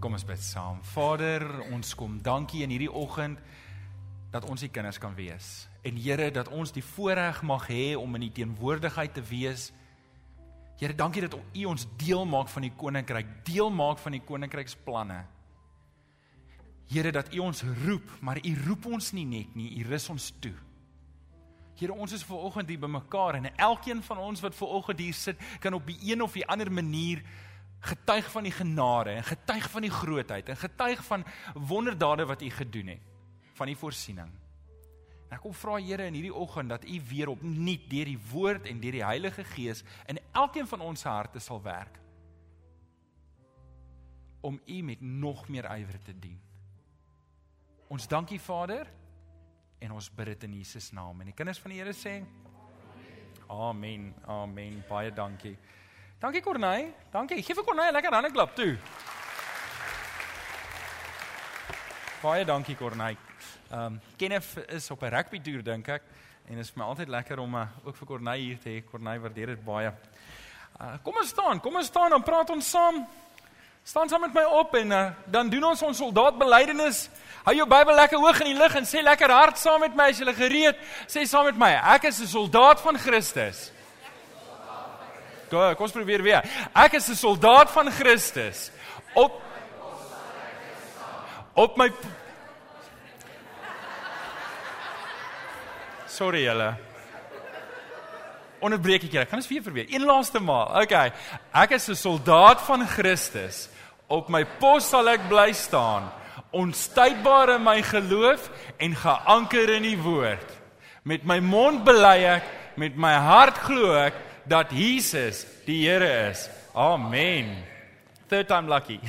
Kom ons bid saam. Vader, ons kom dankie in hierdie oggend dat ons die kinders kan wees. En Here, dat ons die voorreg mag hê om in die teenwoordigheid te wees. Here, dankie dat U ons deel maak van die koninkryk, deel maak van die koninkryksplanne. Here, dat U ons roep, maar U roep ons nie net nie, U rus ons toe. Here, ons is ver oggend hier bymekaar en elkeen van ons wat ver oggend hier sit, kan op die een of die ander manier getuig van die genade en getuig van die grootheid en getuig van wonderdade wat U gedoen het van die voorsiening. En ek kom vra Here in hierdie oggend dat U weer opnuut deur die woord en deur die Heilige Gees in elkeen van ons harte sal werk om U met nog meer ywer te dien. Ons dankie Vader en ons bid dit in Jesus naam. En die kinders van die Here sê Amen. Amen. Baie dankie. Dankie Corneille. Dankie. Geef vir Corneille 'n lekker hande klap toe. Baie dankie Corneille. Ehm um, Kenneth is op 'n rugby toer dink ek en dit is vir my altyd lekker om uh, ook vir Corneille hier te hê. Corneille waardeer dit baie. Uh, kom ons staan, kom ons staan dan praat ons saam. Staan saam met my op en uh, dan doen ons ons soldaatbelydenis. Hou jou Bybel lekker hoog in die lug en sê lekker hard saam met my as jy gereed. Sê saam met my, ek is 'n soldaat van Christus. Kom, ons probeer weer. Ek is 'n soldaat van Christus. Op op my Sorry julle. Onderbreek ek julle. Kan ons weer probeer? Een laaste maal. Okay. Ek is 'n soldaat van Christus. Op my pos sal ek bly staan. Onstuitbaar in my geloof en geanker in die woord. Met my mond bely ek, met my hart glo ek dat Jesus die Here is. Amen. Third time lucky.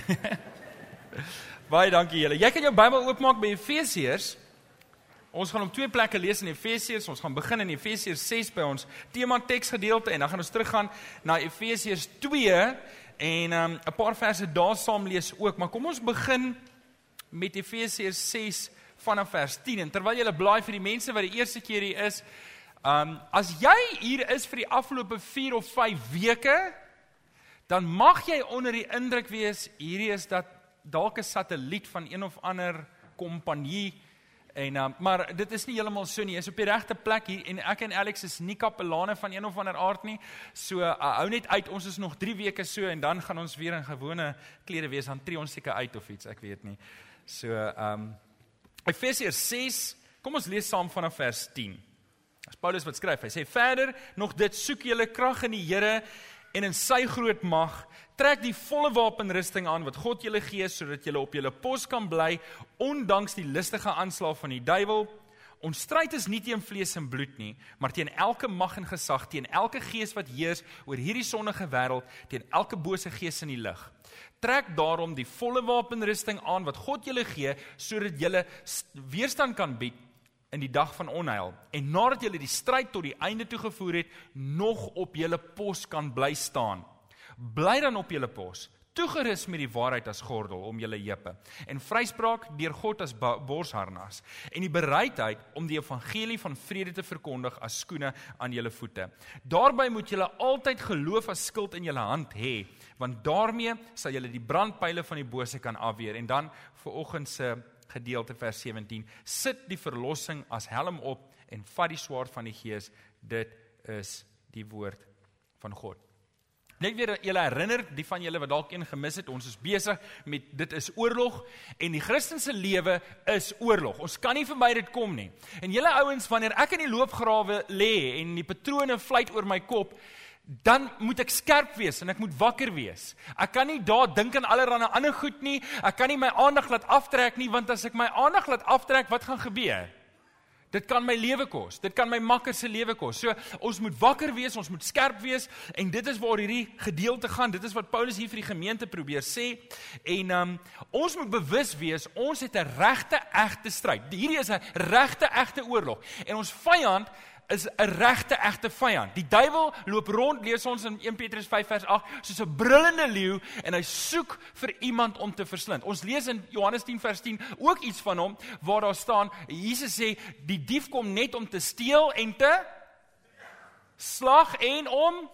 Baie dankie julle. Jy kan jou Bybel oopmaak by Efesiërs. Ons gaan op twee plekke lees in Efesiërs. Ons gaan begin in Efesiërs 6 by ons tema teksgedeelte en dan gaan ons teruggaan na Efesiërs 2 en um, 'n paar verse daar saam lees ook. Maar kom ons begin met Efesiërs 6 vanaf vers 10. En terwyl jy blaai vir die mense wat die eerste keer hier is, Um as jy hier is vir die afgelope 4 of 5 weke, dan mag jy onder die indruk wees hierdie is dat dalk 'n satelliet van een of ander kompanie en um, maar dit is nie heeltemal so nie. Jy is op die regte plek hier en ek en Alex is nie kapelane van een of ander aard nie. So uh, hou net uit. Ons is nog 3 weke so en dan gaan ons weer in gewone klere wees. Dan tree ons seker uit of iets, ek weet nie. So um Efesiërs 6, kom ons lees saam vanaf vers 10. As Paulus wat skryf, hy sê verder, nog dit soek julle krag in die Here en in sy groot mag, trek die volle wapenrusting aan wat God julle gee sodat julle op julle pos kan bly ondanks die listige aanslag van die duiwel. Ons stryd is nie teen vlees en bloed nie, maar teen elke mag en gesag, teen elke gees wat heers oor hierdie sondige wêreld, teen elke bose gees in die lig. Trek daarom die volle wapenrusting aan wat God julle gee sodat julle weerstand kan bied in die dag van onheil en nadat julle die stryd tot die einde toe gevoer het, nog op julle pos kan bly staan. Bly dan op julle pos, toegerus met die waarheid as gordel om julle heupe en vryspraak deur God as borsharnas en die bereidheid om die evangelie van vrede te verkondig as skoene aan julle voete. Daarby moet julle altyd geloof as skild in julle hand hê, want daarmee sal julle die brandpyle van die bose kan afweer en dan vir oggend se gedeelte vers 17 sit die verlossing as helm op en vat die swaard van die gees. Dit is die woord van God. Net weer julle herinner die van julle wat dalk een gemis het ons is besig met dit is oorlog en die Christelike lewe is oorlog. Ons kan nie verby dit kom nie. En julle ouens wanneer ek in die loopgrawe lê en die patrone vlieg oor my kop dan moet ek skerp wees en ek moet wakker wees. Ek kan nie daar dink aan allerlei ander goed nie. Ek kan nie my aandag laat aftrek nie want as ek my aandag laat aftrek, wat gaan gebeur? Dit kan my lewe kos. Dit kan my makker se lewe kos. So ons moet wakker wees, ons moet skerp wees en dit is waar hierdie gedeelte gaan. Dit is wat Paulus hier vir die gemeente probeer sê. En um ons moet bewus wees ons het 'n regte egte stryd. Hierdie is 'n regte egte oorlog. En ons vyand is 'n regte egte vyand. Die duiwel loop rond, lees ons in 1 Petrus 5 vers 8, soos 'n brullende leeu en hy soek vir iemand om te verslind. Ons lees in Johannes 10 vers 10 ook iets van hom waar daar staan Jesus sê die dief kom net om te steel en te slag en om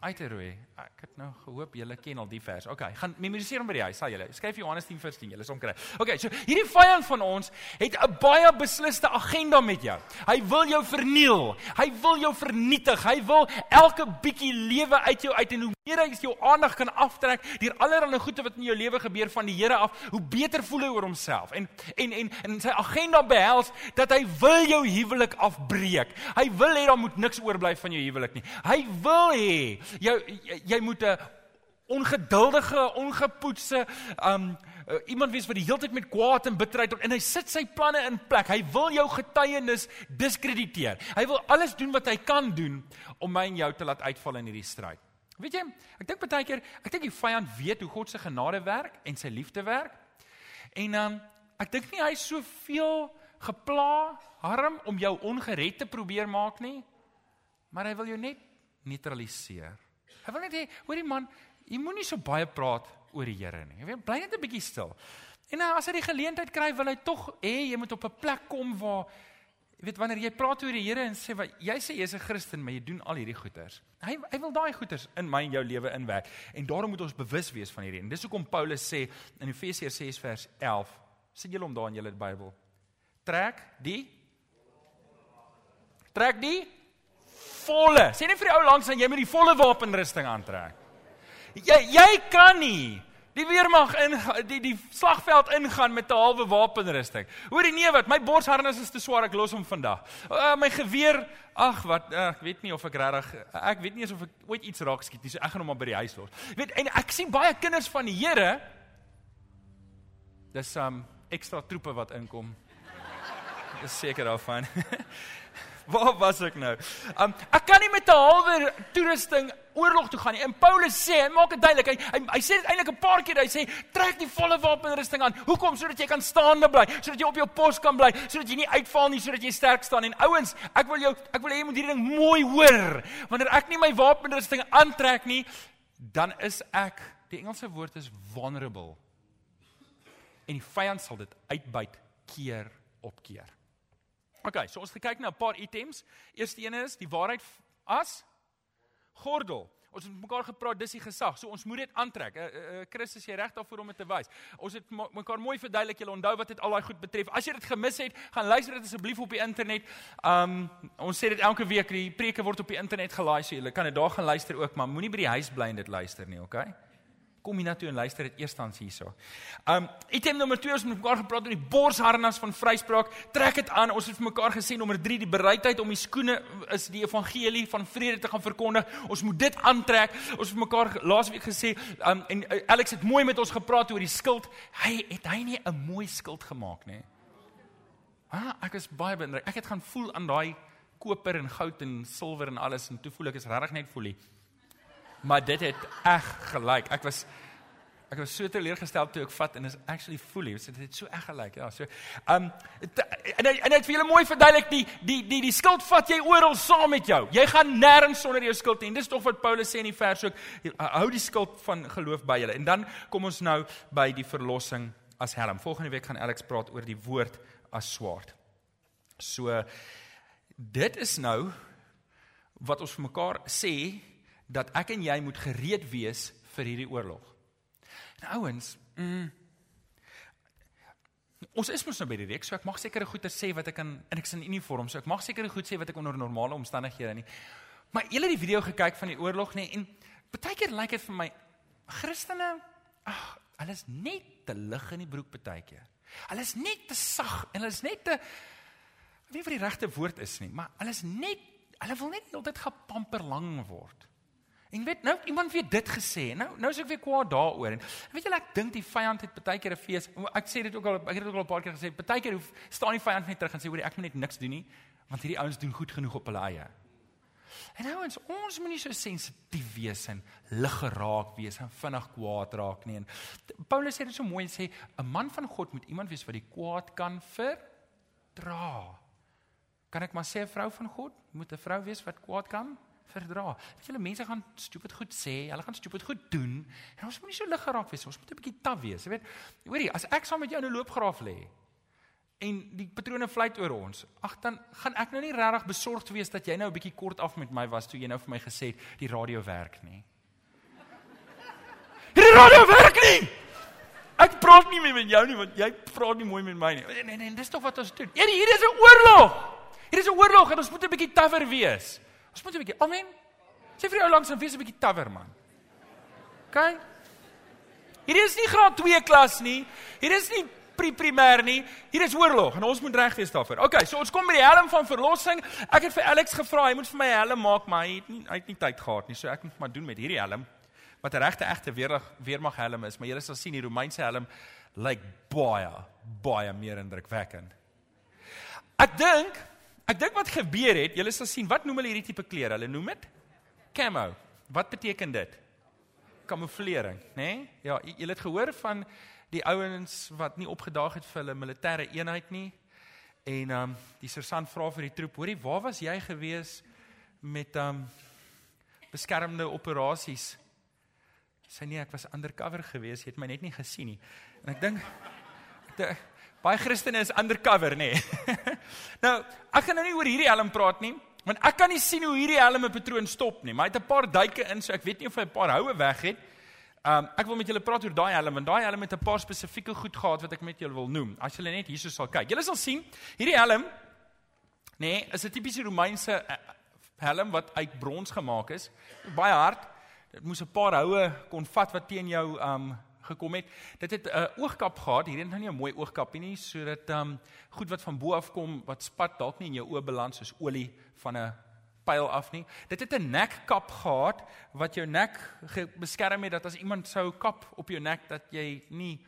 uit te roei, ek het nou gehoop julle ken al die vers. Okay, gaan memoriseer hom by die huis, sal julle. Skryf Johannes 10 vers 10, julle sal hom kry. Okay, so hierdie vyand van ons het 'n baie besliste agenda met jou. Hy wil jou verniel. Hy wil jou vernietig. Hy wil elke bietjie lewe uit jou uit en hoe meer hy jou aandag kan aftrek deur allerlei goeie wat in jou lewe gebeur van die Here af, hoe beter voel hy oor homself. En en en en sy agenda behels dat hy wil jou huwelik afbreek. Hy wil hê daar moet niks oorbly van jou huwelik nie. Hy wil hê jou jy, jy moet 'n ongeduldige, ongepoetse um uh, iemand wees wat die hele tyd met kwaad en bitterheid en hy sit sy planne in plek. Hy wil jou getuienis diskrediteer. Hy wil alles doen wat hy kan doen om my en jou te laat uitval in hierdie stryd. Weet jy, ek dink baie keer, ek dink die vyand weet hoe God se genade werk en sy liefde werk. En um ek dink nie hy is soveel gepla, harm om jou ongered te probeer maak nie. Maar hy wil jou net neutraliseer. Hy wil net hê, hoorie man, jy moenie so baie praat oor die Here nie. Jy weet, bly net 'n bietjie stil. En nou as hy die geleentheid kry, wil hy tog hê jy moet op 'n plek kom waar jy weet wanneer jy praat oor die Here en sê wat jy sê jy's 'n Christen, maar jy doen al hierdie goeters. Hy hy wil daai goeters in my en jou lewe inwerk. En daarom moet ons bewus wees van hierdie. En dis hoekom Paulus sê in Efesiërs 6 vers 11, sien julle hom daar in julle Bybel. Trek die Trek die volle. Sê net vir die ou langs aan jy moet die volle wapenrusting aantrek. Jy jy kan nie die weermag in die die slagveld ingaan met 'n halwe wapenrusting. Hoorie nee wat, my borsharnas is te swaar, ek los hom vandag. Uh, my geweer, ag wat, uh, ek weet nie of ek regtig ek weet nie eens of ek ooit iets raak skiet nie, so ek gaan hom maar by die huis los. Weet en ek sien baie kinders van die Here dis um ekstra troepe wat inkom. Dis seker daarvan. Waar was ek nou? Um ek kan nie met 'n halwe toerusting oorlog toe gaan nie. En Paulus sê, hy maak dit duidelik. Hy hy, hy sê dit eintlik 'n paar keer. Hy sê trek die volle wapenrusting aan. Hoekom? Sodat jy kan staande bly, sodat jy op jou pos kan bly, sodat jy nie uitval nie, sodat jy sterk staan. En ouens, ek wil jou ek wil hê jy moet hierdie ding mooi hoor. Wanneer ek nie my wapenrusting aantrek nie, dan is ek, die Engelse woord is vulnerable. En die vyand sal dit uitbuit keer op keer. OK, so ons kyk na 'n paar items. Eerste een is die waarheid as gordel. Ons het mekaar gepraat dis die gesag. So ons moet dit aantrek. Uh, uh, Christus jy reg daarvoor om dit te wys. Ons het mekaar mooi verduidelik. Jy onthou wat dit al daai goed betref. As jy dit gemis het, gaan luister dit asseblief op die internet. Um ons sê dit elke week. Die preke word op die internet gelaai. So jy kan dit daar gaan luister ook, maar moenie by die huis bly en dit luister nie, okay? Kom jy na toe en luister dit eerstens hierso. Um item nommer 2 ons het mekaar gepraat oor die borsharnas van vryspraak. Trek dit aan. Ons het vir mekaar gesê nommer 3 die bereidheid om die skoene is die evangelie van vrede te gaan verkondig. Ons moet dit aantrek. Ons het vir mekaar laasweek gesê um en uh, Alex het mooi met ons gepraat oor die skild. Hy het hy nie 'n mooi skild gemaak nie. Ah, ek is baie beïndruk. Ek het gaan voel aan daai koper en goud en silwer en alles en toe voel ek is regtig net voelie maar dit het eg gelyk. Ek was ek was so teleurgestel toe ek vat en is actually fully. Dit het so eg gelyk. Ja, so. Um en en dit vir julle mooi verduidelik die die die die skuld vat jy oral saam met jou. Jy gaan nêrens sonder jou skuld nie. Dis tog wat Paulus sê in die vers ook. Hou die skuld van geloof by julle. En dan kom ons nou by die verlossing as helm. Volgende week gaan Alex praat oor die woord as swaard. So dit is nou wat ons vir mekaar sê dat ek en jy moet gereed wees vir hierdie oorlog. Nou ouens, mm, ons is mos nou by die reeks, so ek mag sekere goeie sê wat ek kan en ek is in uniform, so ek mag sekere goed sê wat ek onder normale omstandighede nie. Maar julle het die video gekyk van die oorlog nie en baie keer lyk dit vir my Christene, ag, hulle is net te lig in die broek baie keer. Hulle is net te sag en hulle is net te ek weet nie wat die regte woord is nie, maar hulle is net hulle wil net altyd gepamper lang word. En weet nou iemand weer dit gesê. Nou nou is ek weer kwaad daaroor. En weet julle ek dink die vyand het baie keer 'n fees. Ek sê dit ook al ek het dit ook al 'n paar keer gesê. Baie keer hoef staan die vyand net terug en sê hoor ek moet net niks doen nie want hierdie ouens doen goed genoeg op hulle eie. En nou ons ons moet nie so sensitief wees en lig geraak wees en vinnig kwaad raak nie. En Paulus sê dit so mooi sê 'n man van God moet iemand wees wat die kwaad kan verdra. Kan ek maar sê 'n vrou van God moet 'n vrou wees wat kwaad kan verdra. Weet julle mense gaan stupid goed sê, hulle gaan stupid goed doen en ons moet nie so lig geraak wees, ons moet 'n bietjie taaf wees. Weet, hoorie, as ek saam met jou in 'n loopgraaf lê en die patrone vlieg oor ons, ag dan gaan ek nou nie regtig besorgd wees dat jy nou 'n bietjie kort af met my was toe jy nou vir my gesê het die radio werk nie. Hierdie radio werk nie. Ek praat nie meer met jou nie want jy praat nie mooi met my nie. Nee nee, nee dis tog wat ons doen. Hierdie hier is 'n oorlog. Hier is 'n oorlog en ons moet 'n bietjie tawer wees. Ons moet 'n bietjie. Amen. Sê vir jou langs en wees 'n bietjie tawer man. OK? Hier is nie graad 2 klas nie. Hier is nie pre-primêr nie. Hier is oorlog en ons moet reg wees daarvoor. OK, so ons kom by die helm van verlossing. Ek het vir Alex gevra, hy moet vir my 'n helm maak, maar hy het nie hy het nie tyd gehad nie. So ek moet maar doen met hierdie helm wat 'n regte egte weermag weermag helm is, maar julle sal sien die Romeinse helm lyk baie baie meer indrukwekkend. Ek dink, ek dink wat gebeur het, julle sal sien wat noem hulle hierdie tipe klere? Hulle noem dit camo. Wat beteken dit? Kamouflering, né? Nee? Ja, julle het gehoor van die ouens wat nie opgedaag het vir hulle militêre eenheid nie. En ehm um, die sersant vra vir die troep, hoorie, waar was jy gewees met ehm um, beskermende operasies? Sy nee, ek was undercover geweest, jy het my net nie gesien nie. En ek dink baie Christene is undercover, nê. Nee. nou, ek gaan nou nie oor hierdie helm praat nie, want ek kan nie sien hoe hierdie helm 'n patroon stop nie, maar hy het 'n paar duike in, so ek weet nie of hy 'n paar houe weg het. Um ek wil met julle praat oor daai helm, want daai helm het 'n paar spesifieke goed gehad wat ek met julle wil noem. As julle net hierso sal kyk. Julle sal sien, hierdie helm nê, nee, is 'n tipiese Romeinse eh, helm wat uit brons gemaak is. Baie hard dit moes 'n paar houe kon vat wat teen jou um gekom het. Dit het 'n uh, oogkap gehad. Hierdie het nou nie 'n mooi oogkap nie, sodat um goed wat van bo af kom wat spat dalk nie in jou oë beland soos olie van 'n pyl af nie. Dit het 'n nekkap gehad wat jou nek beskerm het dat as iemand sou kap op jou nek dat jy nie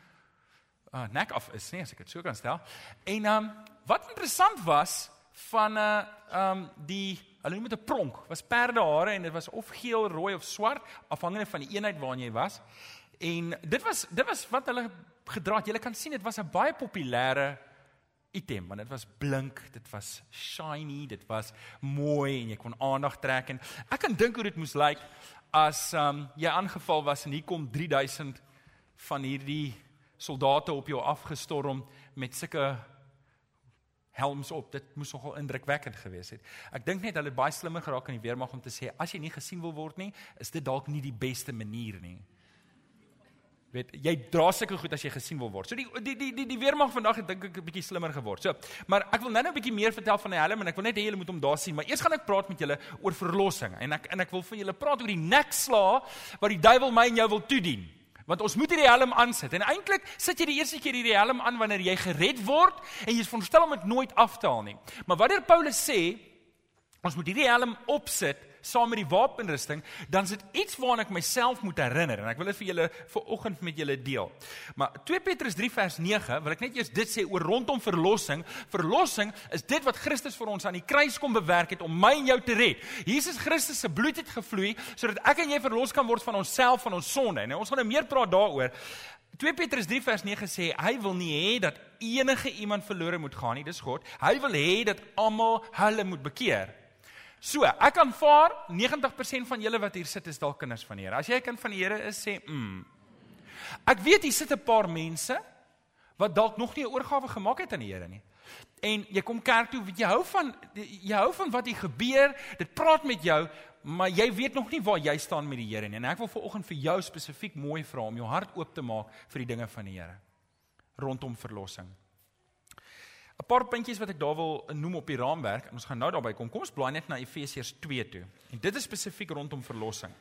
uh, nek af is nie, as ek dit so kan stel. En um wat interessant was van 'n uh, um die Hulle noem dit 'n pronk. Was perdehare en dit was of geel, rooi of swart afhangende van die eenheid waarna jy was. En dit was dit was wat hulle gedra het. Jy kan sien dit was 'n baie populêre item want dit was blink, dit was shiny, dit was mooi en jy kon aandag trek en ek kan dink hoe dit moes lyk as um, jy aangeval was en hier kom 3000 van hierdie soldate op jou afgestorm met sulke helms op. Dit moes nogal indrukwekkend gewees het. Ek dink net hulle het baie slimmer geraak in die weermag om te sê as jy nie gesien wil word nie, is dit dalk nie die beste manier nie. Weet, jy dra seker goed as jy gesien wil word. So die die die die, die weermag vandag het dink ek 'n bietjie slimmer geword. So, maar ek wil nou-nou 'n bietjie meer vertel van die helm en ek wil net hê julle moet hom daar sien, maar eers gaan ek praat met julle oor verlossing en ek en ek wil vir julle praat oor die nekslaa wat die duiwel my en jou wil toedien. Want ons moet hierdie helm aansit. En eintlik sit jy die eerste keer hierdie helm aan wanneer jy gered word en jy is veronderstel om dit nooit af te haal nie. Maar wanneer Paulus sê ons moet hierdie helm opsit saam met die wapenrusting, dan is dit iets waarna ek myself moet herinner en ek wil dit vir julle vanoggend met julle deel. Maar 2 Petrus 3 vers 9, wil ek net eers dit sê oor rondom verlossing. Verlossing is dit wat Christus vir ons aan die kruis kom bewerk het om my en jou te red. Jesus Christus se bloed het gevloei sodat ek en jy verlos kan word van onsself van ons sonde. En ons gaan nou meer praat daaroor. 2 Petrus 3 vers 9 sê hy wil nie hê dat enige iemand verlore moet gaan nie, dis God. Hy wil hê dat almal hulle moet bekeer. So, ek aanvaar 90% van julle wat hier sit is dalk kinders van die Here. As jy 'n kind van die Here is, sê mm. Ek weet hier sit 'n paar mense wat dalk nog nie 'n oorgawe gemaak het aan die Here nie. En jy kom kerk toe, jy hou van jy hou van wat hier gebeur, dit praat met jou, maar jy weet nog nie waar jy staan met die Here nie. En ek wil vanoggend vir jou spesifiek mooi vra om jou hart oop te maak vir die dinge van die Here rondom verlossing. 'n paar puntjies wat ek daar wil noem op die raamwerk en ons gaan nou daarby kom. Kom ons blaai net na Efesiërs 2 toe. En dit is spesifiek rondom verlossing.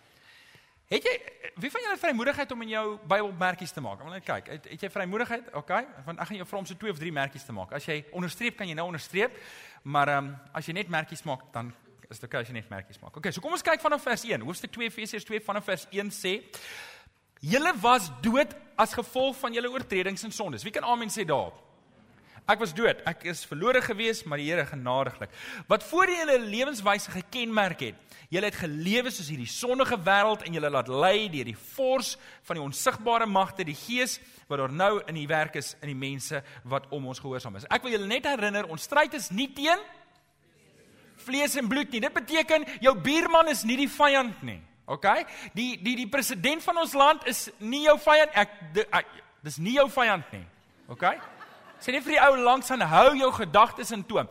Het jy wie van julle vrymoedigheid om in jou Bybel merkies te maak? Ek wil net kyk. Het, het jy vrymoedigheid? OK. Want ek gaan jou vra om so 2 of 3 merkies te maak. As jy onderstreep kan jy nou onderstreep. Maar ehm um, as jy net merkies maak, dan is dit OK as jy net merkies maak. OK, so kom ons kyk vanaf vers 1. Hoofstuk 2 Efesiërs 2 vanaf vers 1 sê: Julle was dood as gevolg van julle oortredings en sondes. Wie kan amen sê daarop? Ek was dood. Ek is verlore gewees, maar die Here genadiglik. Wat voor julle lewenswyse gekenmerk het. Julle het gelewe soos hierdie sondige wêreld en julle laat lei deur die vors van die onsigbare magte, die gees wat daar nou in die werk is in die mense wat om ons gehoorsaam is. Ek wil julle net herinner, ons stryd is nie teen vlees en bloed nie. Dit beteken jou buurman is nie die vyand nie. OK? Die die die president van ons land is nie jou vyand. Ek dis nie jou vyand nie. OK? Sê net vir die ou langs aan hou jou gedagtes in toom.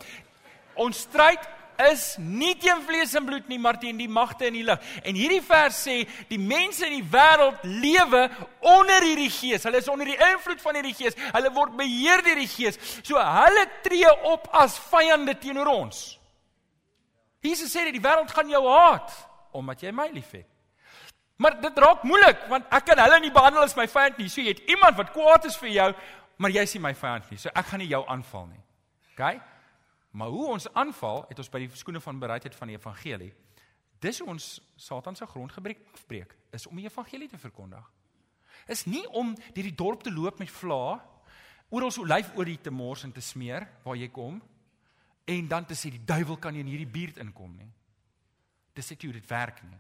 Ons stryd is nie teen vlees en bloed nie, maar teen die magte in die lig. En hierdie vers sê die mense in die wêreld lewe onder hierdie gees. Hulle is onder die invloed van hierdie gees. Hulle word beheer deur die gees. So hulle tree op as vyande teenoor ons. Jesus sê dat die wêreld gaan jou haat omdat jy my liefhet. Maar dit raak moeilik want ek kan hulle nie behandel as my vyand nie. So jy het iemand wat kwaad is vir jou, maar jy is nie my vyand nie. So ek gaan nie jou aanval nie. OK? Maar hoe ons aanval, het ons by die skoene van bereidheid van die evangelie. Dis hoe ons Satan se grondgebrek afbreek, is om die evangelie te verkondig. Is nie om deur die dorp te loop met vla, oral so olyfolie te mors en te smeer waar jy kom en dan te sê die duiwel kan nie in hierdie buurt inkom nie. Dis net hoe dit werk nie.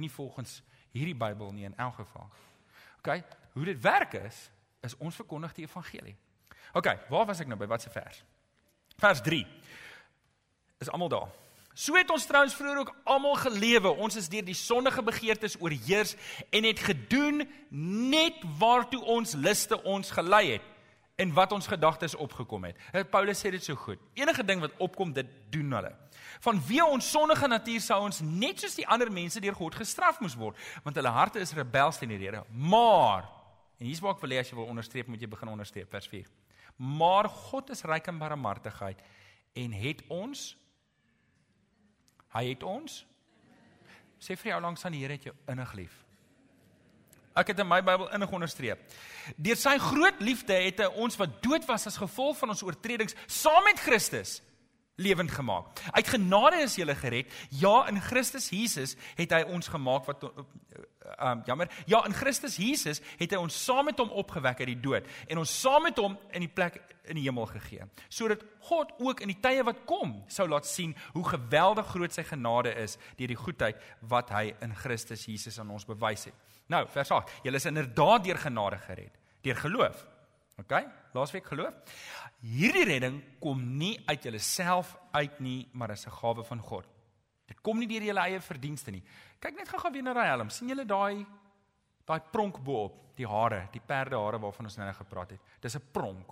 Nie volgens hierdie Bybel nie in elk geval. OK, hoe dit werk is is ons verkondig die evangelie. OK, waar was ek nou by watse vers? Vers 3. Is almal daar? So het ons trouens vroeër ook almal gelewe. Ons is deur die sondige begeertes oorheers en het gedoen net waartoe ons liste ons gelei het en wat ons gedagtes opgekom het. Paulus sê dit so goed. Enige ding wat opkom, dit doen hulle. Van wie ons sondige natuur sou ons net soos die ander mense deur God gestraf moes word, want hulle harte is rebels teen die Here. Maar en hier's waar ek wil hê as jy wil onderstreep, moet jy begin onderstreep vers 4. Maar God is ryk in barmhartigheid en het ons hy het ons sê vir jou langs aan die Here het jou innig lief. Ek het in my Bybel innig onderstreep. Deur sy groot liefde het hy ons wat dood was as gevolg van ons oortredings saam met Christus lewend gemaak. Uit genade is jy gered. Ja, in Christus Jesus het hy ons gemaak wat um, jammer. Ja, in Christus Jesus het hy ons saam met hom opgewek uit die dood en ons saam met hom in die plek in die hemel gegee. Sodat God ook in die tye wat kom sou laat sien hoe geweldig groot sy genade is deur die goedheid wat hy in Christus Jesus aan ons bewys het. Nou, vers 8. Julle is inderdaad deur genade gered, deur geloof. OK? Laasweek geloof. Hierdie redding kom nie uit julleself uit nie, maar is 'n gawe van God. Dit kom nie deur julle eie verdienste nie. Kyk net gou-gou weer na daai helm. sien julle daai daai pronk bo-op, die hare, die perdehare waarvan ons nou gepraat het. Dis 'n pronk.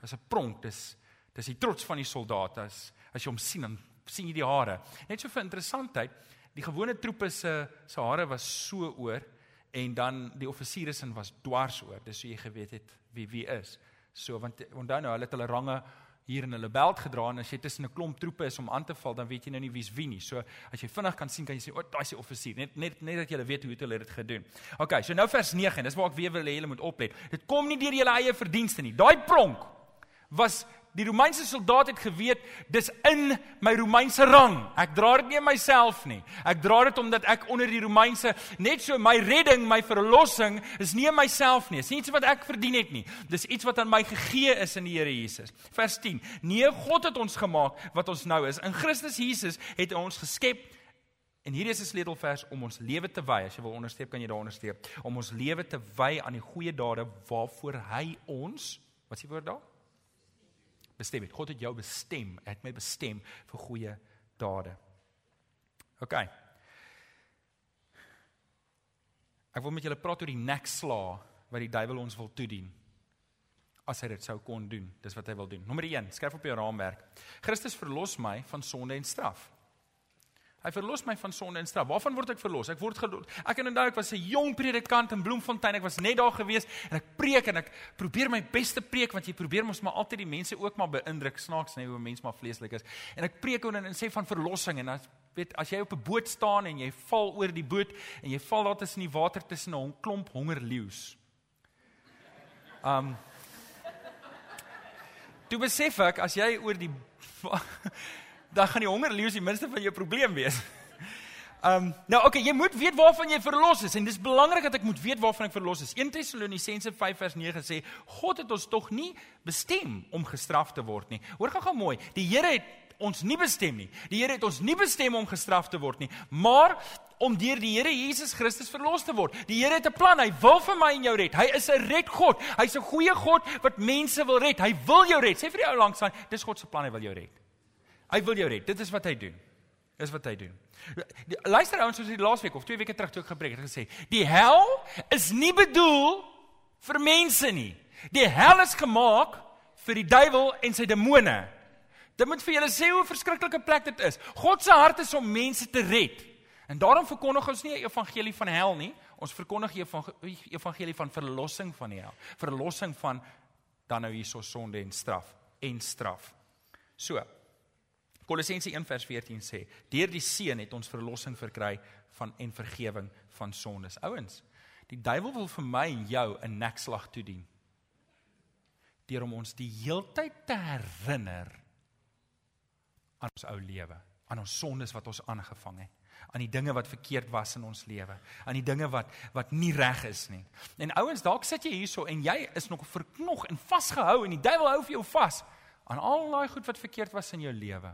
Dis 'n pronk. Dis dis die trots van die soldate as as jy hom sien dan sien jy die hare. Net so vir interessantheid, die gewone troepe se se hare was so oor en dan die offisiere sin was dwars oor. Dis so jy geweet het wie wie is. So want onthou nou, hulle het hulle range hier in hulle beld gedra en as jy tussen 'n klomp troepe is om aan te val, dan weet jy nou nie wie's wie nie. So as jy vinnig kan sien, kan jy sê, "O, oh, daai is die offisier." Net net net dat jy weet hoe hulle dit gedoen. OK, so nou vers 9 en dis waar ek weer wil hê julle moet oplet. Dit kom nie deur julle eie verdienste nie. Daai pronk was Die Romeinse soldaat het geweet dis in my Romeinse rang. Ek dra dit nie myself nie. Ek dra dit omdat ek onder die Romeinse net so my redding, my verlossing is nie myself nie. Dis nie iets wat ek verdien het nie. Dis iets wat aan my gegee is in die Here Jesus. Vers 10. Nee, God het ons gemaak wat ons nou is. In Christus Jesus het hy ons geskep. En hierdie is 'n sleutelvers om ons lewe te wy. As jy wil onderstreep, kan jy daar onderstreep. Om ons lewe te wy aan die goeie dade waarvoor hy ons, wat is die woord daar? Bestem het. God het jou bestem. Het my bestem vir goeie dade. OK. Ek wil met julle praat oor die neksla wat die duiwel ons wil toedien. As hy dit sou kon doen, dis wat hy wil doen. Nommer 1, skryf op jou raamwerk. Christus verlos my van sonde en straf. Hy verlos my van sonde en straf. Waarvan word ek verlos? Ek word gelos. Ek en onthou ek was 'n jong predikant in Bloemfontein. Ek was net daar gewees en ek preek en ek probeer my beste preek want jy probeer mos maar altyd die mense ook maar beïndruk snaaks net hoe 'n mens maar vleeslik is. En ek preek en, en sê van verlossing en as weet as jy op 'n boot staan en jy val oor die boot en jy val daar tussen die water tussen 'n klomp hongerleeu's. Um Toe besef ek as jy oor die dan gaan die hongerleeu's die minste van jou probleem wees. Ehm um, nou okay, jy moet weet waarvan jy verlos is en dis belangrik dat ek moet weet waarvan ek verlos is. 1 Tessalonisense 5 vers 9 sê God het ons tog nie bestem om gestraf te word nie. Hoor gou-gou mooi. Die Here het ons nie bestem nie. Die Here het ons nie bestem om gestraf te word nie, maar om deur die Here Jesus Christus verlos te word. Die Here het 'n plan. Hy wil vir my en jou red. Hy is 'n redgod. Hy's 'n goeie God wat mense wil red. Hy wil jou red. Sê vir die ou langs aan, dis God se plan, hy wil jou red. Hy wil jou red. Dit is wat hy doen. Dis wat hy doen. Luister ouens, soos die laaste week of twee weke terug toe ek gepreek het gesê, die hel is nie bedoel vir mense nie. Die hel is gemaak vir die duiwel en sy demone. Dit moet vir julle sê hoe verskriklike plek dit is. God se hart is om mense te red. En daarom verkondig ons nie 'n evangelie van hel nie. Ons verkondig 'n evangelie van verlossing van die hel. Verlossing van dan nou hierso sonde en straf en straf. So. Kolossense 1:14 sê: "Deur die seun het ons verlossing verkry van en vergifnis van sondes." Ouens, die duiwel wil vir my en jou 'n nekslag toedien. Deur om ons die heeltyd te herinner aan ons ou lewe, aan ons sondes wat ons aangevang het aan die dinge wat verkeerd was in ons lewe, aan die dinge wat wat nie reg is nie. En ouens, dalk sit jy hierso en jy is nog verknog en vasgehou en die duiwel hou vir jou vas aan al daai goed wat verkeerd was in jou lewe.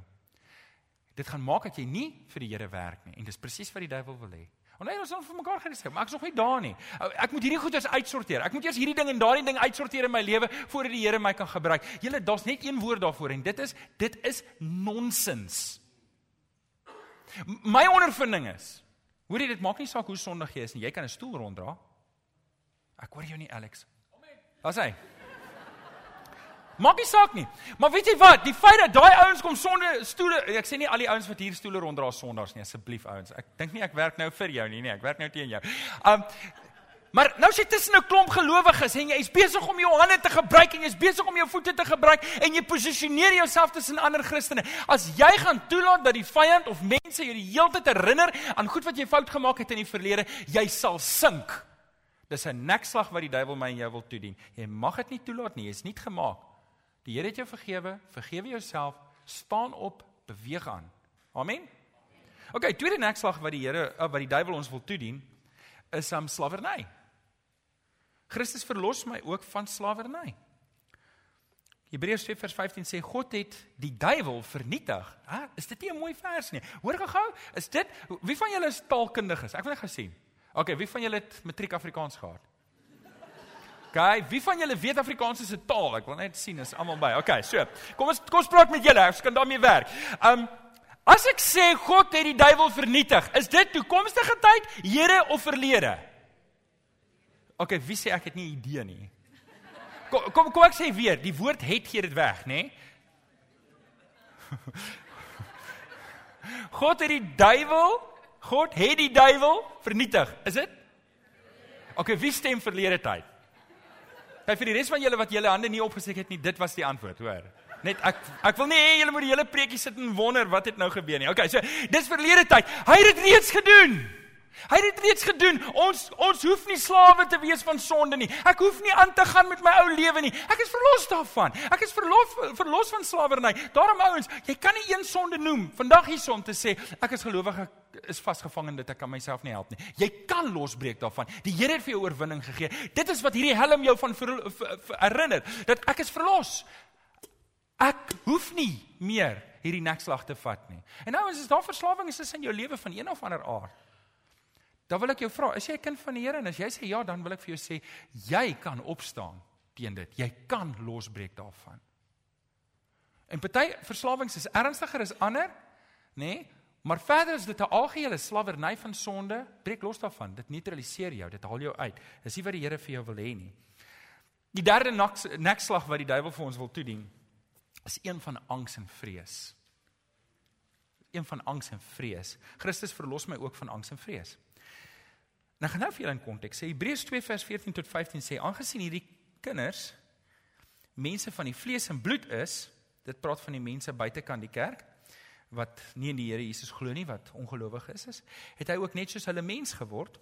Dit gaan maak dat jy nie vir die Here werk nie en dis presies wat die duiwel wil hê. Want hy ons het vir mekaar gesê, maar ek's nog nie daar nie. Ek moet hierdie goeders uitsorteer. Ek moet eers hierdie ding en daardie ding uitsorteer in my lewe voordat die Here my kan gebruik. Julle, daar's net een woord daarvoor en dit is dit is nonsens. My ondervinding is, hoor jy dit maak nie saak hoe sondig jy is nie, jy kan 'n stoel ronddra. Ek hoor jou nie Alex. Amen. Wat sê? Maak nie saak nie. Maar weet jy wat? Die feit dat daai ouens kom sonder stoele, ek sê nie al die ouens wat hier stoele ronddra sondaars nie, asseblief ouens. Ek dink nie ek werk nou vir jou nie, nee, ek werk nou teen jou. Um Maar nou sit jy tussen 'n klomp gelowiges en jy is besig om jou hande te gebruik en jy's besig om jou voete te gebruik en jy posisioneer jouself tussen ander Christene. As jy gaan toelaat dat die vyand of mense jou die hele tyd herinner aan goed wat jy fout gemaak het in die verlede, jy sal sink. Dis 'n nekslag wat die duiwel my en jou wil toedien. Jy mag dit nie toelaat nie, jy's nie gemaak. Die Here het jou vergewe, vergewe jouself, staan op, beweeg aan. Amen. OK, tweede nekslag wat die Here wat die duiwel ons wil toedien is om um, slawerny. Christus verlos my ook van slawerny. Hebreërs 2:15 sê God het die duiwel vernietig. Hæ, is dit nie 'n mooi vers nie? Hoor gou-gou, is dit wie van julle is taalkundiges? Ek wil net gesien. Okay, wie van julle het matriek Afrikaans gehad? Okay, wie van julle weet Afrikaans is 'n taal? Ek wil net sien is almal by. Okay, so. Kom ons kom ons praat met julle. Ons kan daarmee werk. Um as ek sê God het die duiwel vernietig, is dit toekomstige tyd, Here of verlede? OK, wie sê ek het nie idee nie. Kom kom kom ek sê weer, die woord het gee dit weg, nê? God het die duiwel, God het die duiwel vernietig. Is dit? OK, wie stem verlede tyd? Kyk vir die res van julle wat julle hande nie opgesteek het nie, dit was die antwoord, hoor. Net ek ek wil nie hê julle moet die hele preekie sit en wonder wat het nou gebeur nie. OK, so dis verlede tyd. Hy het dit reeds gedoen. Hy het dit reeds gedoen. Ons ons hoef nie slawe te wees van sonde nie. Ek hoef nie aan te gaan met my ou lewe nie. Ek is verlos daarvan. Ek is verlos verlos van slawerny. Daarom ouens, jy kan nie een sonde noem vandag hierson te sê ek is gelowig ek is vasgevang in dit ek kan myself nie help nie. Jy kan losbreek daarvan. Die Here het vir jou oorwinning gegee. Dit is wat hierdie helm jou van ver, ver, ver, herinner dat ek is verlos. Ek hoef nie meer hierdie nekslag te vat nie. En nou as daar verslawing is in jou lewe van een of ander aard. Dan wil ek jou vra, is jy 'n kind van die Here en as jy sê ja, dan wil ek vir jou sê jy kan opstaan teen dit. Jy kan losbreek daarvan. En party verslawings is ernstiger as ander, nê? Nee? Maar verder is dit 'n algehele slawerny van sonde, breek los daarvan. Dit neutraliseer jou, dit haal jou uit. Dis nie wat die Here vir jou wil hê nie. Die derde nekslag wat die duiwel vir ons wil toedien, is een van angs en vrees. Een van angs en vrees. Christus verlos my ook van angs en vrees. Nou gaan nou vir julle in konteks sê Hebreërs 2 vers 14 tot 15 sê aangesien hierdie kinders mense van die vlees en bloed is, dit praat van die mense buitekant die kerk wat nie in die Here Jesus glo nie, wat ongelowig is is, het hy ook net soos hulle mens geword.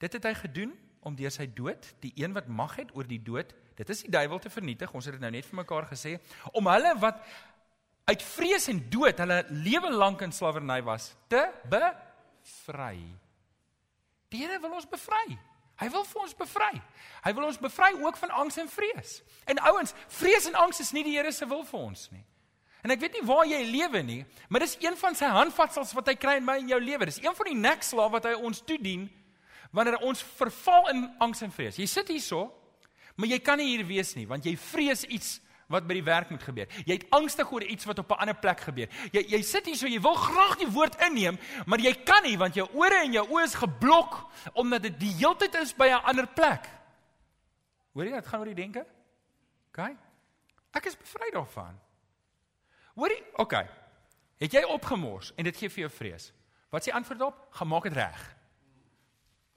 Dit het hy gedoen om deur sy dood die een wat mag het oor die dood, dit is die duiwel te vernietig. Ons het dit nou net vir mekaar gesê, om hulle wat uit vrees en dood hulle lewe lank in slawerny was, te bevry. Die Here wil ons bevry. Hy wil vir ons bevry. Hy wil ons bevry ook van angs en vrees. En ouens, vrees en angs is nie die Here se wil vir ons nie. En ek weet nie waar jy lewe nie, maar dis een van sy handvatsels wat hy kry in my en jou lewe. Dis een van die nekslae wat hy ons toedien wanneer ons verval in angs en vrees. Jy sit hierso, maar jy kan nie hier wees nie want jy vrees iets wat by die werk moet gebeur. Jy het angstig oor iets wat op 'n ander plek gebeur. Jy jy sit hier so jy wil graag die woord inneem, maar jy kan nie want jou ore en jou oë is geblok omdat dit die heeltyd is by 'n ander plek. Hoor jy, dit gaan oor die denke? OK. Ek is bevry daarvan. Hoorie, okay. Het jy opgemors en dit gee vir jou vrees? Wat sê antwoord op? Gemaak dit reg.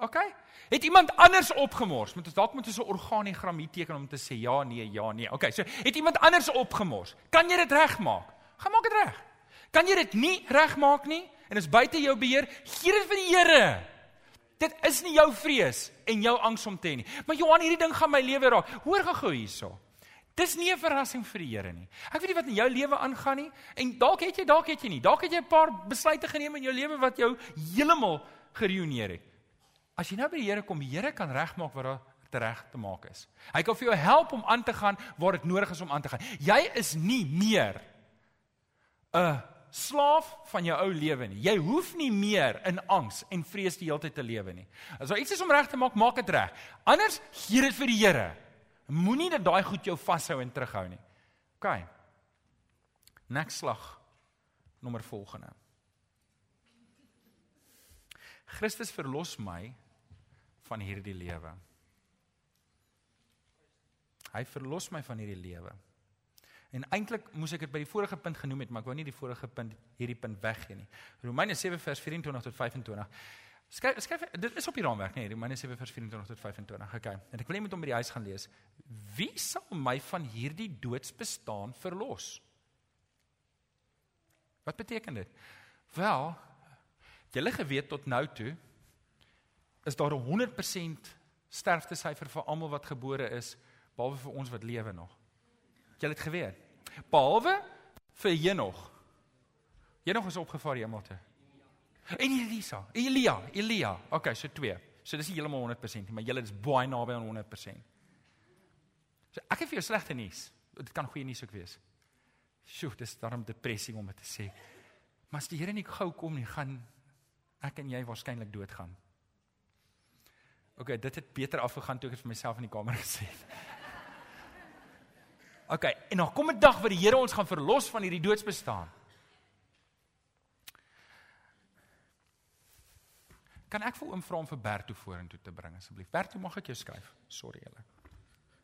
OK? Het iemand anders opgemors? Moet ons dalk moet ons 'n organigram hier teken om te sê ja, nee, ja, nee. OK, so het iemand anders opgemors? Kan jy dit regmaak? Gaan maak dit reg. Kan jy dit nie regmaak nie en is buite jou beheer? Gee dit vir die Here. Dit is nie jou vrees en jou angs om te hê nie. Maar Johan, hierdie ding gaan my lewe raak. Hoor gou hierso. Dis nie 'n verrassing vir die Here nie. Ek weet nie wat in jou lewe aangaan nie en dalk het jy, dalk het jy nie. Dalk het jy 'n paar besluite geneem in jou lewe wat jou heeltemal geruïneer het. As jy nou by die Here kom, die Here kan regmaak wat daar reg te maak is. Hy kan vir jou help om aan te gaan waar dit nodig is om aan te gaan. Jy is nie meer 'n slaaf van jou ou lewe nie. Jy hoef nie meer in angs en vrees die hele tyd te lewe nie. As daar iets is om reg te maak, maak dit reg. Anders gee dit vir die Here. Moenie dat daai goed jou vashou en terughou nie. OK. Next slag nommer volgende. Christus verlos my van hierdie lewe. Hy verlos my van hierdie lewe. En eintlik moes ek dit by die vorige punt genoem het, maar ek wou nie die vorige punt hierdie punt weggee nie. Romeine 7 vers 24 tot 25. Skryf skryf dit is op die raamwerk, nee, Romeine 7 vers 24 tot 25. Okay. En ek wil net met hom by die huis gaan lees. Wie sal my van hierdie doodsbestaan verlos? Wat beteken dit? Wel, Julle geweet tot nou toe is daar 'n 100% sterftesyfer vir almal wat gebore is behalwe vir ons wat lewe nog. Julle het geweet. Behalwe vir Henog. Henog is opgevaar hemel toe. En Elisa, Elia, Elia. Okay, so twee. So dis nie heeltemal 100% nie, maar julle is baie naby aan 100%. So ek het vir jou slegte nuus. Dit kan goeie nuus ook wees. Sjoe, dis daarom depressie om dit te sê. Maar as die Here nie gou kom nie, gaan ek en jy waarskynlik doodgaan. OK, dit het beter afgegaan toe ek dit vir myself in die kamer gesê het. OK, en dan kom 'n dag wat die Here ons gaan verlos van hierdie doodsbestaan. Kan ek vir oom vra om vir Bert toe vorentoe te bring asseblief? Bert, hoe mag ek jou skuif? Sorry julle.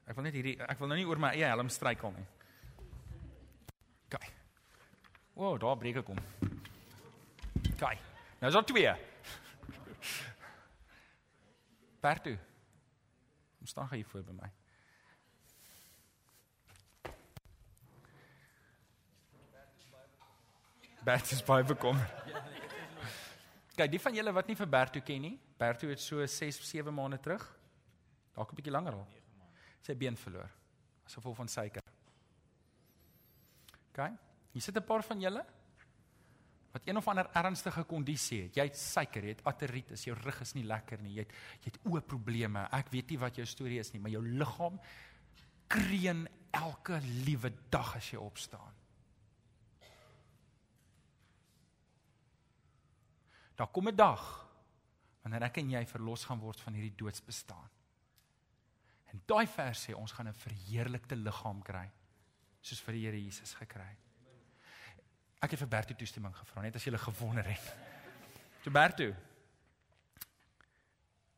Ek wil net hierdie ek wil nou nie oor my eie helm struikel nie. OK. Wow, daar breek ek hom. OK. Nou is daar twee. Bertu. Kom staan hier voor by my. Bertu is baie bekommer. Kyk, die van julle wat nie vir Bertu ken nie, Bertu het so 6 of 7 maande terug, dalk 'n bietjie langer al, sy been verloor as gevolg van suiker. Kyk, hier sit 'n paar van julle wat een of ander ernstige kondisie het. Jy het suiker, jy het arteritis, jou rug is nie lekker nie. Jy het jy het oë-probleme. Ek weet nie wat jou storie is nie, maar jou liggaam kreun elke liewe dag as jy opstaan. Daar kom 'n dag wanneer ek en jy verlos gaan word van hierdie doodsbestaan. En daai vers sê ons gaan 'n verheerlikte liggaam kry soos vir die Here Jesus gekry het. Ek het vir Bertu toestemming gevra net as jy gele gewonder het. So Bertu.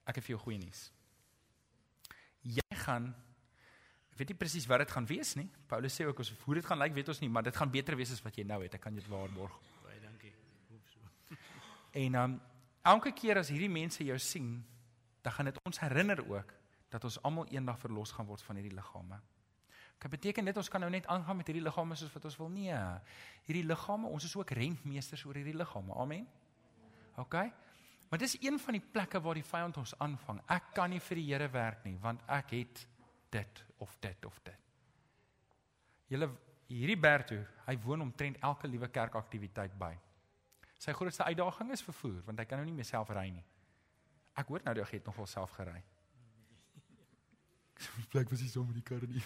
Ek het vir jou goeie nuus. Jy gaan weet nie presies wat dit gaan wees nie. Paulus sê ook ons hoe dit gaan lyk weet ons nie, maar dit gaan beter wees as wat jy nou het. Ek kan dit waarborg. Baie dankie. Hoop so. En um elke keer as hierdie mense jou sien, dan gaan dit ons herinner ook dat ons almal eendag verlos gaan word van hierdie liggame. Dit beteken dit ons kan nou net aangaan met hierdie liggame soos wat ons wil. Nee. Hierdie liggame, ons is ook rentmeesters oor hierdie liggame. Amen. OK. Maar dis een van die plekke waar die vyand ons aanvang. Ek kan nie vir die Here werk nie want ek het dit of dit of dit. Julle hierdie Bertu, hy woon omtrent elke liewe kerkaktiwiteit by. Sy grootste uitdaging is vervoer want hy kan nou nie meer self ry nie. Ek hoor nou hy het nogal self gery. Ek plek was hy so met die kar nie.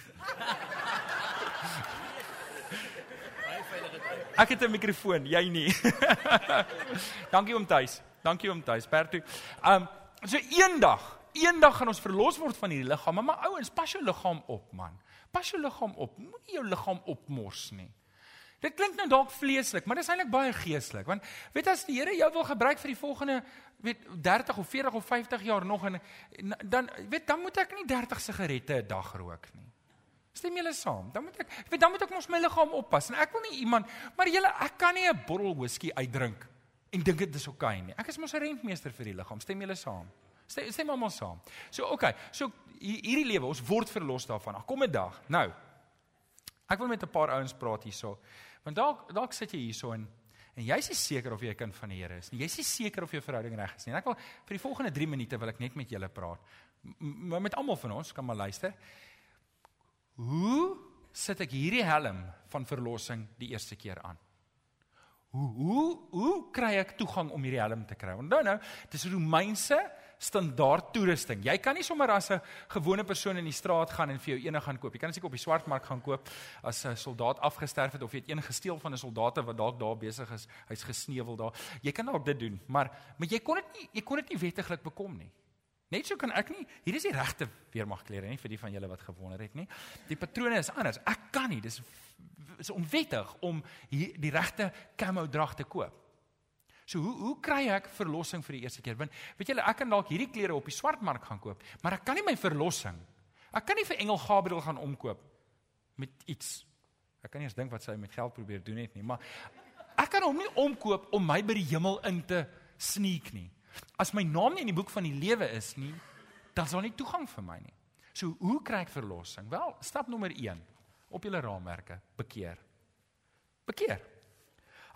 Ek het 'n mikrofoon, jy nie. Dankie om tuis. Dankie om tuis. Bertu. Um so eendag, eendag gaan ons verlos word van hierdie liggaam, maar ouens, pas jou liggaam op, man. Pas jou liggaam op. Moenie jou liggaam opmors nie. Dit klink nou dalk vleeslik, maar dit is eintlik baie geestelik. Want weet as die Here jou wil gebruik vir die volgende weet 30 of 40 of 50 jaar nog en dan weet dan moet ek nie 30 sigarette 'n dag rook nie. Stem julle saam? Dan moet ek, weet dan moet ek mos my liggaam oppas en ek wil nie iemand, maar julle ek kan nie 'n bottel whisky uitdrink en dink dit is oukei okay nie. Ek is mos 'n rentmeester vir die liggaam. Stem julle saam? Stem stem almal saam. So oké, okay, so hierdie lewe, ons word verlos daarvan. Ag kom 'n dag. Nou. Ek wil met 'n paar ouens praat hierso. Want dalk dalk sit jy hierso en en jy's nie seker of jy 'n kind van die Here is nie. Jy's nie seker of jou verhouding reg is nie. En ek wil vir die volgende 3 minute wil ek net met julle praat. Maar met almal van ons kan maar luister. Hoe sit ek hierdie helm van verlossing die eerste keer aan? Hoe hoe hoe kry ek toegang om hierdie helm te kry? Onthou nou, dis Romeinse standaard toerusting. Jy kan nie sommer as 'n gewone persoon in die straat gaan en vir jou eene gaan koop. Jy kan seker op die swartmark gaan koop as 'n soldaat afgesterf het of jy het een gesteel van 'n soldaat wat dalk daar besig is, hy's gesneuwel daar. Jy kan dalk dit doen, maar maar jy kon dit nie jy kon dit nie wettiglik bekom nie. Net so kan ek nie. Hier is die regte weermagklere nie vir die van julle wat gewonder het nie. Die patrone is anders. Ek kan nie. Dis is onwettig om hier, die regte camo drag te koop. So hoe hoe kry ek verlossing vir die eerste keer? Want weet julle, ek kan dalk hierdie klere op die swartmark gaan koop, maar ek kan nie my verlossing. Ek kan nie vir Engel Gabriel gaan omkoop met iets. Ek kan nie eens dink wat sy met geld probeer doen het nie, maar ek kan hom nie omkoop om my by die hemel in te sneek nie. As my naam nie in die boek van die lewe is nie, dan daar nie toegang vir my nie. So hoe kry ek verlossing? Wel, stap nommer 1 op julle raamwerke, bekeer. Bekeer.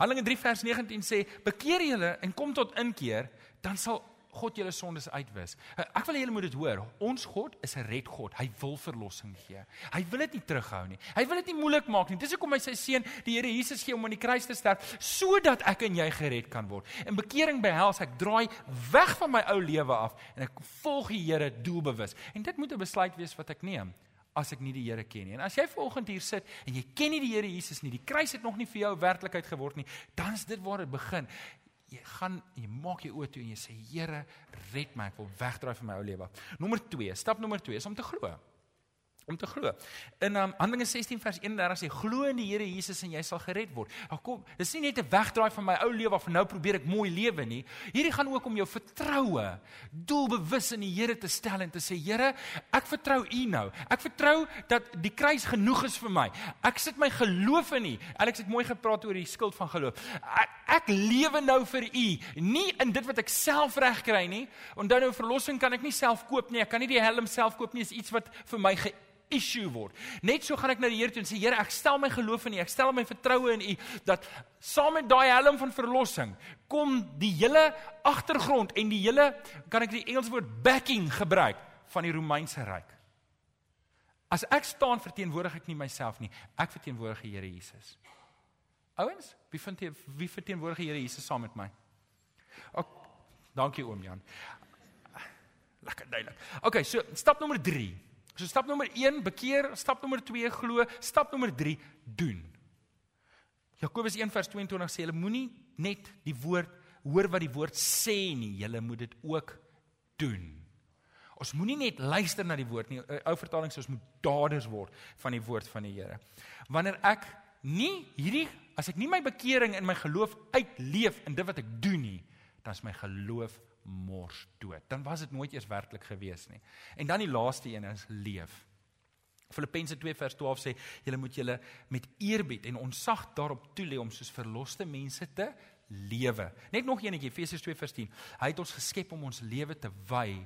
Handelinge 3 vers 19 sê: "Bekeer julle en kom tot inkeer, dan sal God julle sondes uitwis." Ek wil julle moet dit hoor. Ons God is 'n red God. Hy wil verlossing gee. Hy wil dit nie terughou nie. Hy wil dit nie moeilik maak nie. Dis hoekom hy sy seun, die Here Jesus gee om aan die kruis te sterf sodat ek en jy gered kan word. En bekering behels ek draai weg van my ou lewe af en ek volg die Here doelbewus. En dit moet 'n besluit wees wat ek neem as ek nie die Here ken nie. En as jy vanoggend hier sit en jy ken nie die Here Jesus nie, die kruis het nog nie vir jou werklikheid geword nie, dan is dit waar dit begin. Jy gaan jy maak jou oë toe en jy sê Here, red my, ek wil wegdraai van my ou lewe. Nommer 2, stap nommer 2 is om te glo om te glo. In um, Handelinge 16 vers 31 sê glo in die Here Jesus en jy sal gered word. Nou kom, dis nie net 'n wegdraai van my ou lewe af en nou probeer ek mooi lewe nie. Hierdie gaan ook om jou vertroue doelbewus in die Here te stel en te sê Here, ek vertrou U nou. Ek vertrou dat die kruis genoeg is vir my. Ek sit my geloof in U. Alex het mooi gepraat oor die skild van geloof. Ek, ek lewe nou vir U, nie in dit wat ek self regkry nie. Onthou nou verlossing kan ek nie self koop nie. Ek kan nie die helm self koop nie. Dit is iets wat vir my issue word. Net so gaan ek na die Here toe en sê Here, ek stel my geloof in U, ek stel my vertroue in U dat saam met daai helm van verlossing kom die hele agtergrond en die hele kan ek die Engelse woord backing gebruik van die Romeinse ryk. As ek staan verteenwoordig ek nie myself nie, ek verteenwoordig die Here Jesus. Ouens, wie vind jy wie verteenwoordig die Here Jesus saam met my? Ok, dankie oom Jan. Lekker duidelik. Okay, so stap nommer 3. So stap nommer 1 bekeer, stap nommer 2 glo, stap nommer 3 doen. Jakobus 1 vers 22 sê julle moenie net die woord hoor wat die woord sê nie, julle moet dit ook doen. Ons moenie net luister na die woord nie. Ou vertaling sê ons moet daders word van die woord van die Here. Wanneer ek nie hierdie as ek nie my bekering in my geloof uitleef in dit wat ek doen nie, dan is my geloof mors dood. Dan was dit nooit eers werklik gewees nie. En dan die laaste een is leef. Filippense 2 vers 12 sê julle moet julle met eerbied en onsag daarop toelê om soos verloste mense te lewe. Net nog eenetjie Efesiërs 2 vers 10. Hy het ons geskep om ons lewe te wy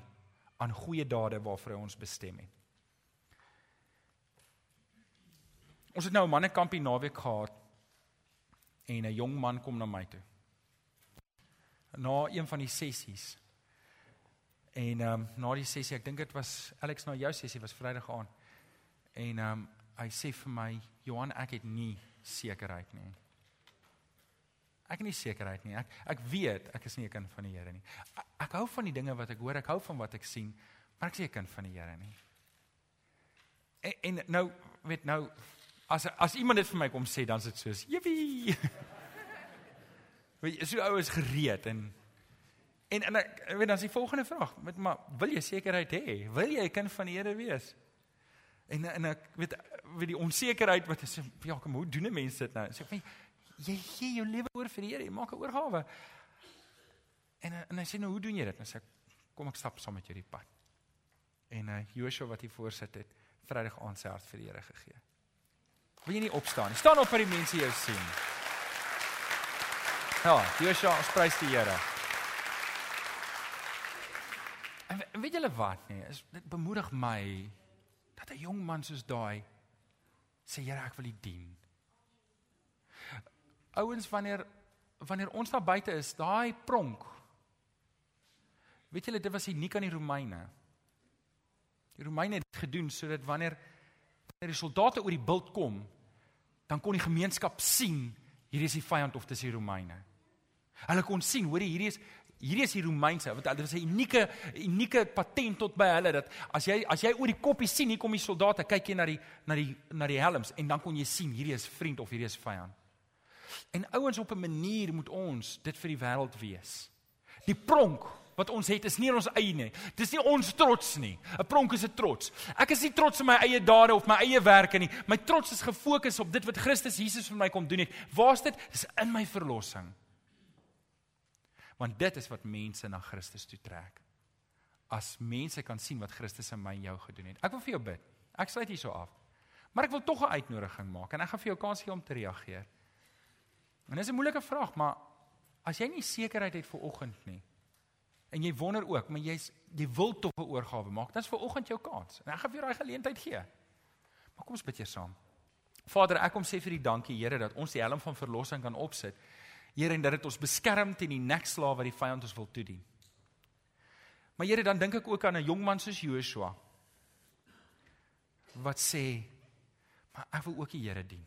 aan goeie dade waarvoor hy ons bestem het. Ons het nou 'n mannekampie naweek gehad en 'n jong man kom na my toe na een van die sessies. En ehm um, na die sessie, ek dink dit was Alex na jou sessie was Vrydag aan. En ehm um, hy sê vir my, Johan, ek het nie sekerheid nie. Ek het nie sekerheid nie. Ek ek weet ek is nie 'n kind van die Here nie. Ek, ek hou van die dinge wat ek hoor, ek hou van wat ek sien, maar ek is nie 'n kind van die Here nie. En, en nou, weet nou as as iemand dit vir my kom sê, dan is dit soos, "Jippie." Weet jy, so ou is gereed en en en ek weet dan is die volgende vraag, met maar wil jy sekerheid hê? Wil jy 'n kind van die Here wees? En en ek weet weet die onsekerheid wat is ja, kom hoe doen 'n mens dit nou? Sê so, jy gee jou lewe oor vir die Here, jy maak 'n oorgawe. En en hy sê nou hoe doen jy dit? En sê kom ek stap saam met jou die pad. En uh Joshua wat hier voorsit het, Vrydag aand sy hart vir die Here gegee. Wil jy nie opstaan nie? Staan op vir die mense jou sien. Ja, Joshua, ons prys die Here. En weet julle wat nie? Is dit bemoedig my dat 'n jong man soos daai sê Here, ek wil U dien. Ouens wanneer wanneer ons daar buite is, daai pronk. Weet julle dit was uniek aan die Romeine. Die Romeine het dit gedoen sodat wanneer wanneer die soldate oor die bult kom, dan kon die gemeenskap sien hierdie is die vyand of dis die Romeine. Hulle kon sien, hoor hierdie is hierdie is die Romeinse want dit was 'n unieke unieke patent tot by hulle dat as jy as jy oor die koppie sien hier kom die soldate kyk jy na die na die na die helms en dan kon jy sien hierdie is vriend of hierdie is vyand. En ouens op 'n manier moet ons dit vir die wêreld wees. Die pronk wat ons het is nie ons eie nie. Dis nie ons trots nie. 'n Pronk is 'n trots. Ek is nie trots op my eie dade of my eie werke nie. My trots is gefokus op dit wat Christus Jesus vir my kom doen het. Waar's dit? Dis in my verlossing. Want dit is wat mense na Christus toe trek. As mense kan sien wat Christus in my en jou gedoen het. Ek wil vir jou bid. Ek sluit hierso af. Maar ek wil tog 'n uitnodiging maak en ek gaan vir jou kans gee om te reageer. En dis 'n moeilike vraag, maar as jy nie sekerheid het vir oggend nie, en jy wonder ook, maar jy's jy wil tog 'n oorgawe maak, dan is ver oggend jou kans. En ek gaan vir jou daai geleentheid gee. Maar kom ons bid eers saam. Vader, ek kom sê vir U dankie, Here, dat ons die helm van verlossing kan opsit. Here, en dat dit ons beskerm teen die nekslaaf wat die vyand ons wil toedien. Maar Here, dan dink ek ook aan 'n jong man soos Joshua wat sê, "Maar ek wil ook die Here dien.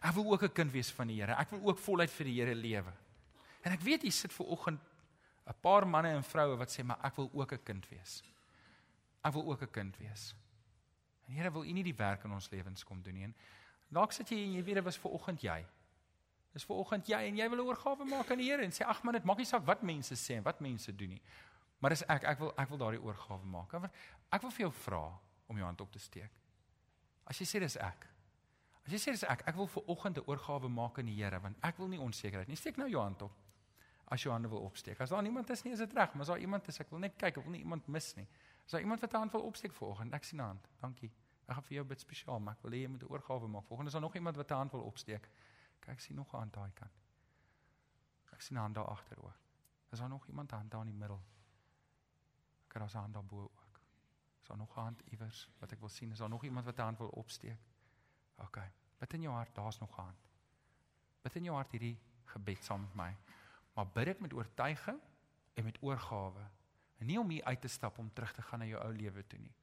Ek wil ook 'n kind wees van die Here. Ek wil ook voluit vir die Here lewe." En ek weet jy sit ver oggend 'n paar manne en vroue wat sê maar ek wil ook 'n kind wees. Ek wil ook 'n kind wees. En Here wil U nie die werk in ons lewens kom doen nie. Dalk sit jy en jy weet dit was ver oggend jy. Dis ver oggend jy en jy wil 'n oorgawe maak aan die Here en sê ag man dit maak nie saak wat mense sê en wat mense doen nie. Maar dis ek ek wil ek wil daardie oorgawe maak. Ek wil vir jou vra om jou hand op te steek. As jy sê dis ek. As jy sê dis ek, ek wil ver oggend 'n oorgawe maak aan die Here want ek wil nie onsekerheid nie. Steek nou jou hand op as jy hande wil opsteek. As daar niemand is nie, is dit reg, maar as daar iemand is, ek wil net kyk, ek wil nie iemand mis nie. As daar iemand wat 'n hand wil opsteek vanoggend, ek sien 'n hand. Dankie. Ek gaan vir jou bid spesiaal, maar ek wil hê jy moet 'n oorgawe maak. Vanoggend is daar nog iemand wat 'n hand wil opsteek. Kyk, ek sien nog 'n hand daai kant. Ek sien 'n hand daar agter ook. Is daar nog iemand hand daar in die middel? Ek het 'n hand daar bo ook. Is daar nog 'n hand iewers wat ek wil sien? Is daar nog iemand wat 'n hand wil opsteek? OK. Bid in jou hart, daar's nog 'n hand. Bid in jou hart hierdie gebed saam met my maar bid dit met oortuiging en met oorgawe. En nie om hier uit te stap om terug te gaan na jou ou lewe toe nie.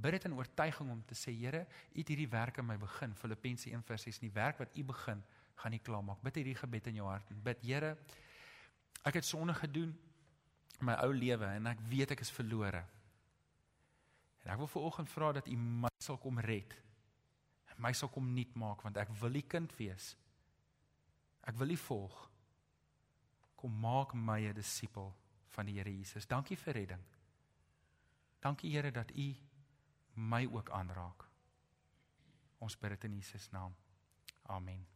Bid dit in oortuiging om te sê Here, U het hierdie werk in my begin. Filippense 1:6 nie werk wat U begin gaan nie klaar maak. Bid hierdie gebed in jou hart en bid Here, ek het sonde gedoen in my ou lewe en ek weet ek is verlore. En ek wil ver oggend vra dat U my sal kom red. My sal kom nuut maak want ek wil U kind wees. Ek wil U volg kom maak my 'n disipel van die Here Jesus. Dankie vir redding. Dankie Here dat U my ook aanraak. Ons bid dit in Jesus naam. Amen.